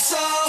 So.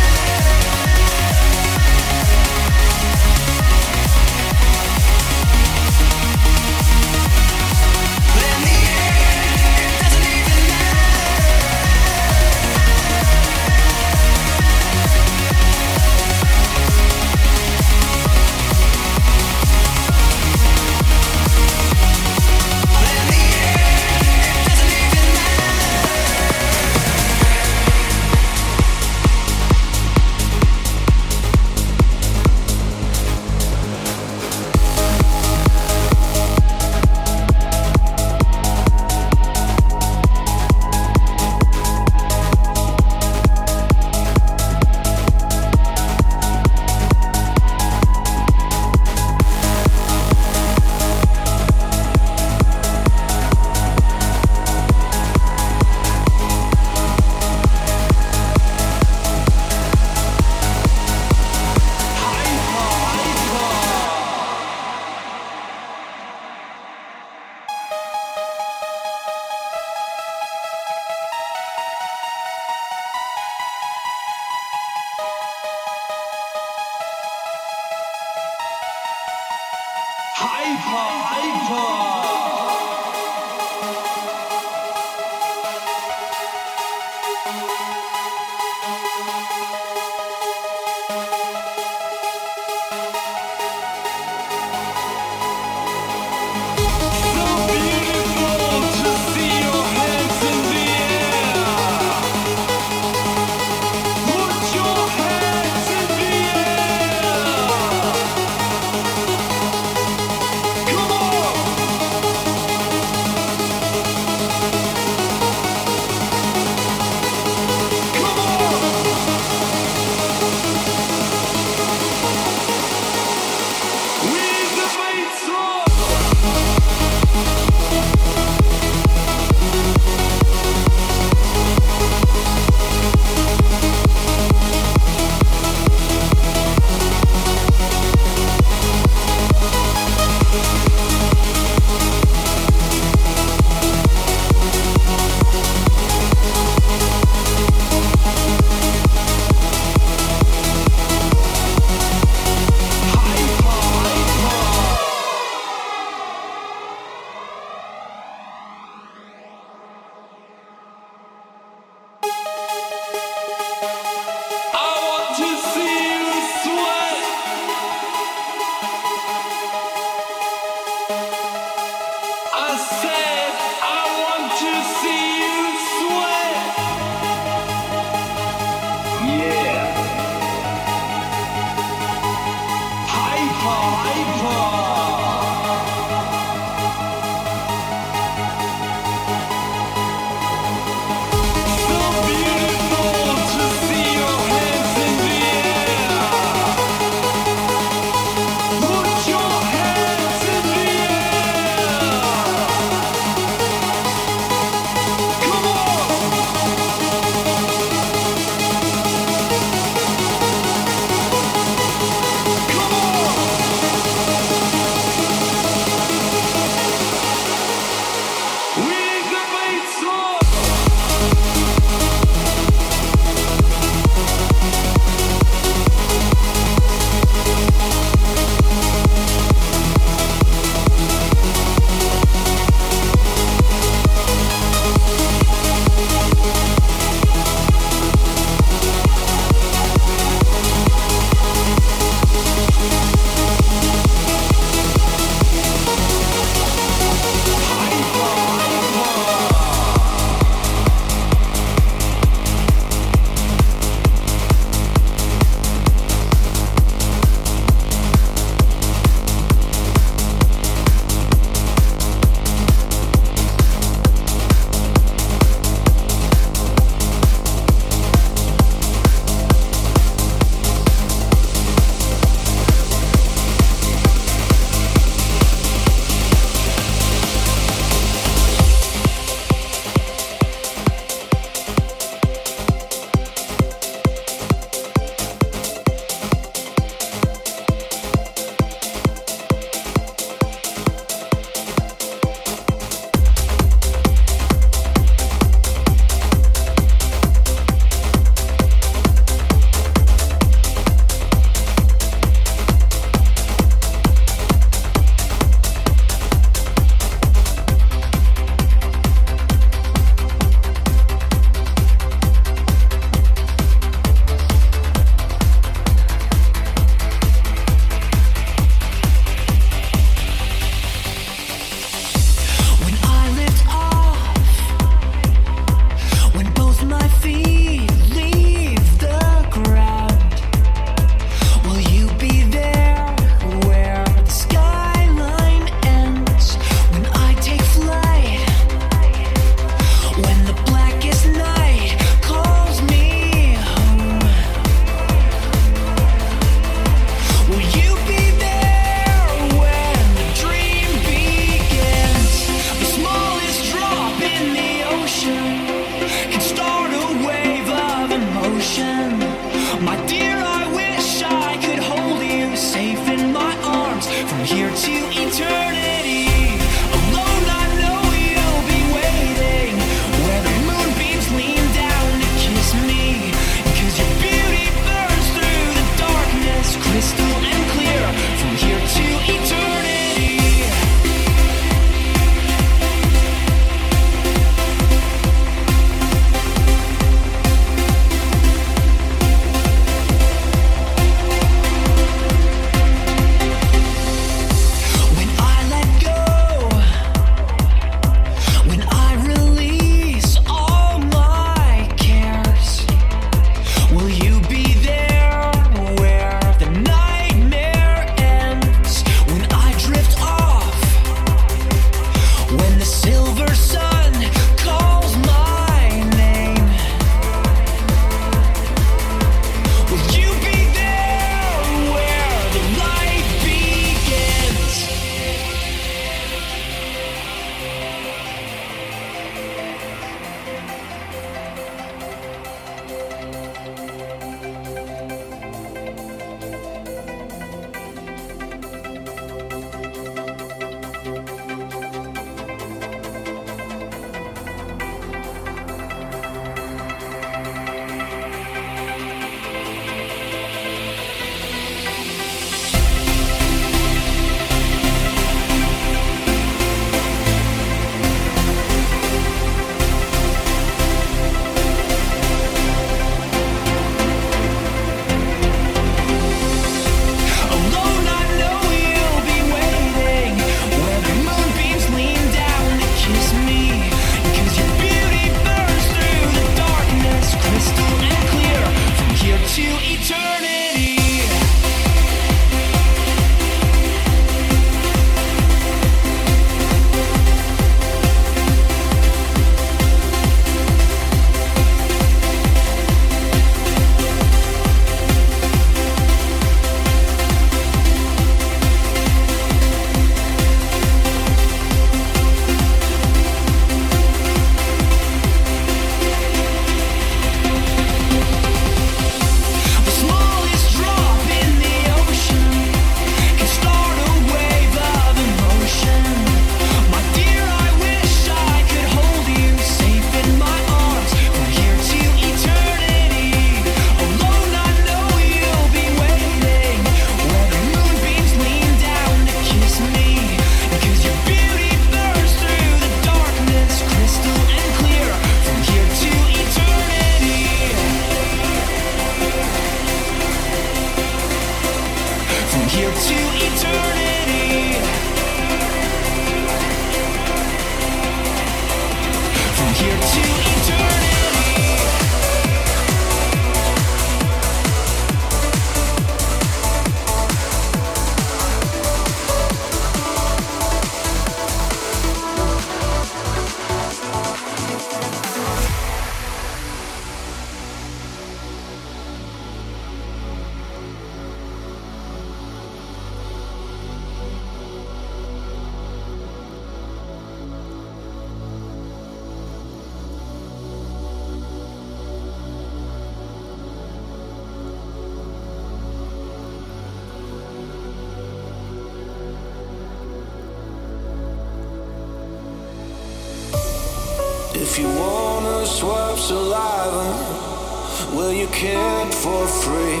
Will you care for free?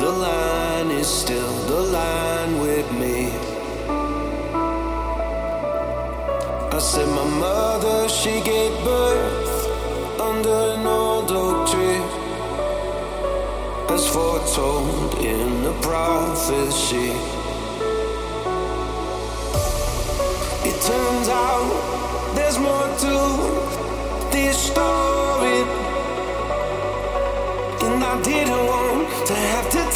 The line is still the line with me. I said, My mother, she gave birth under an old oak tree. As foretold in the prophecy. It turns out there's more to this story. I didn't want to have to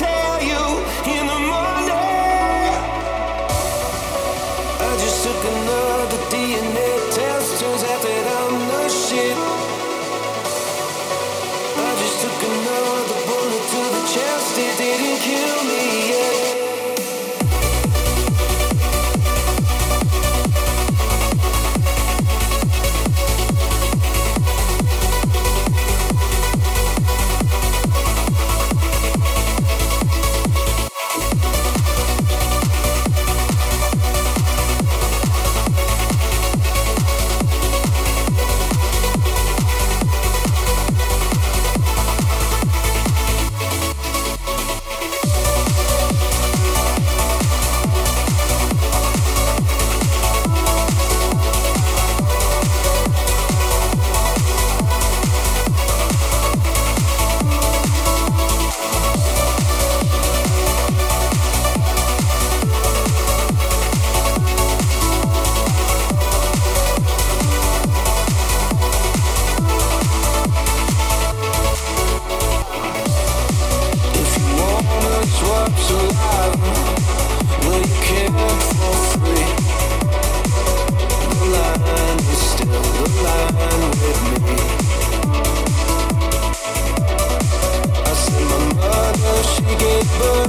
Oh.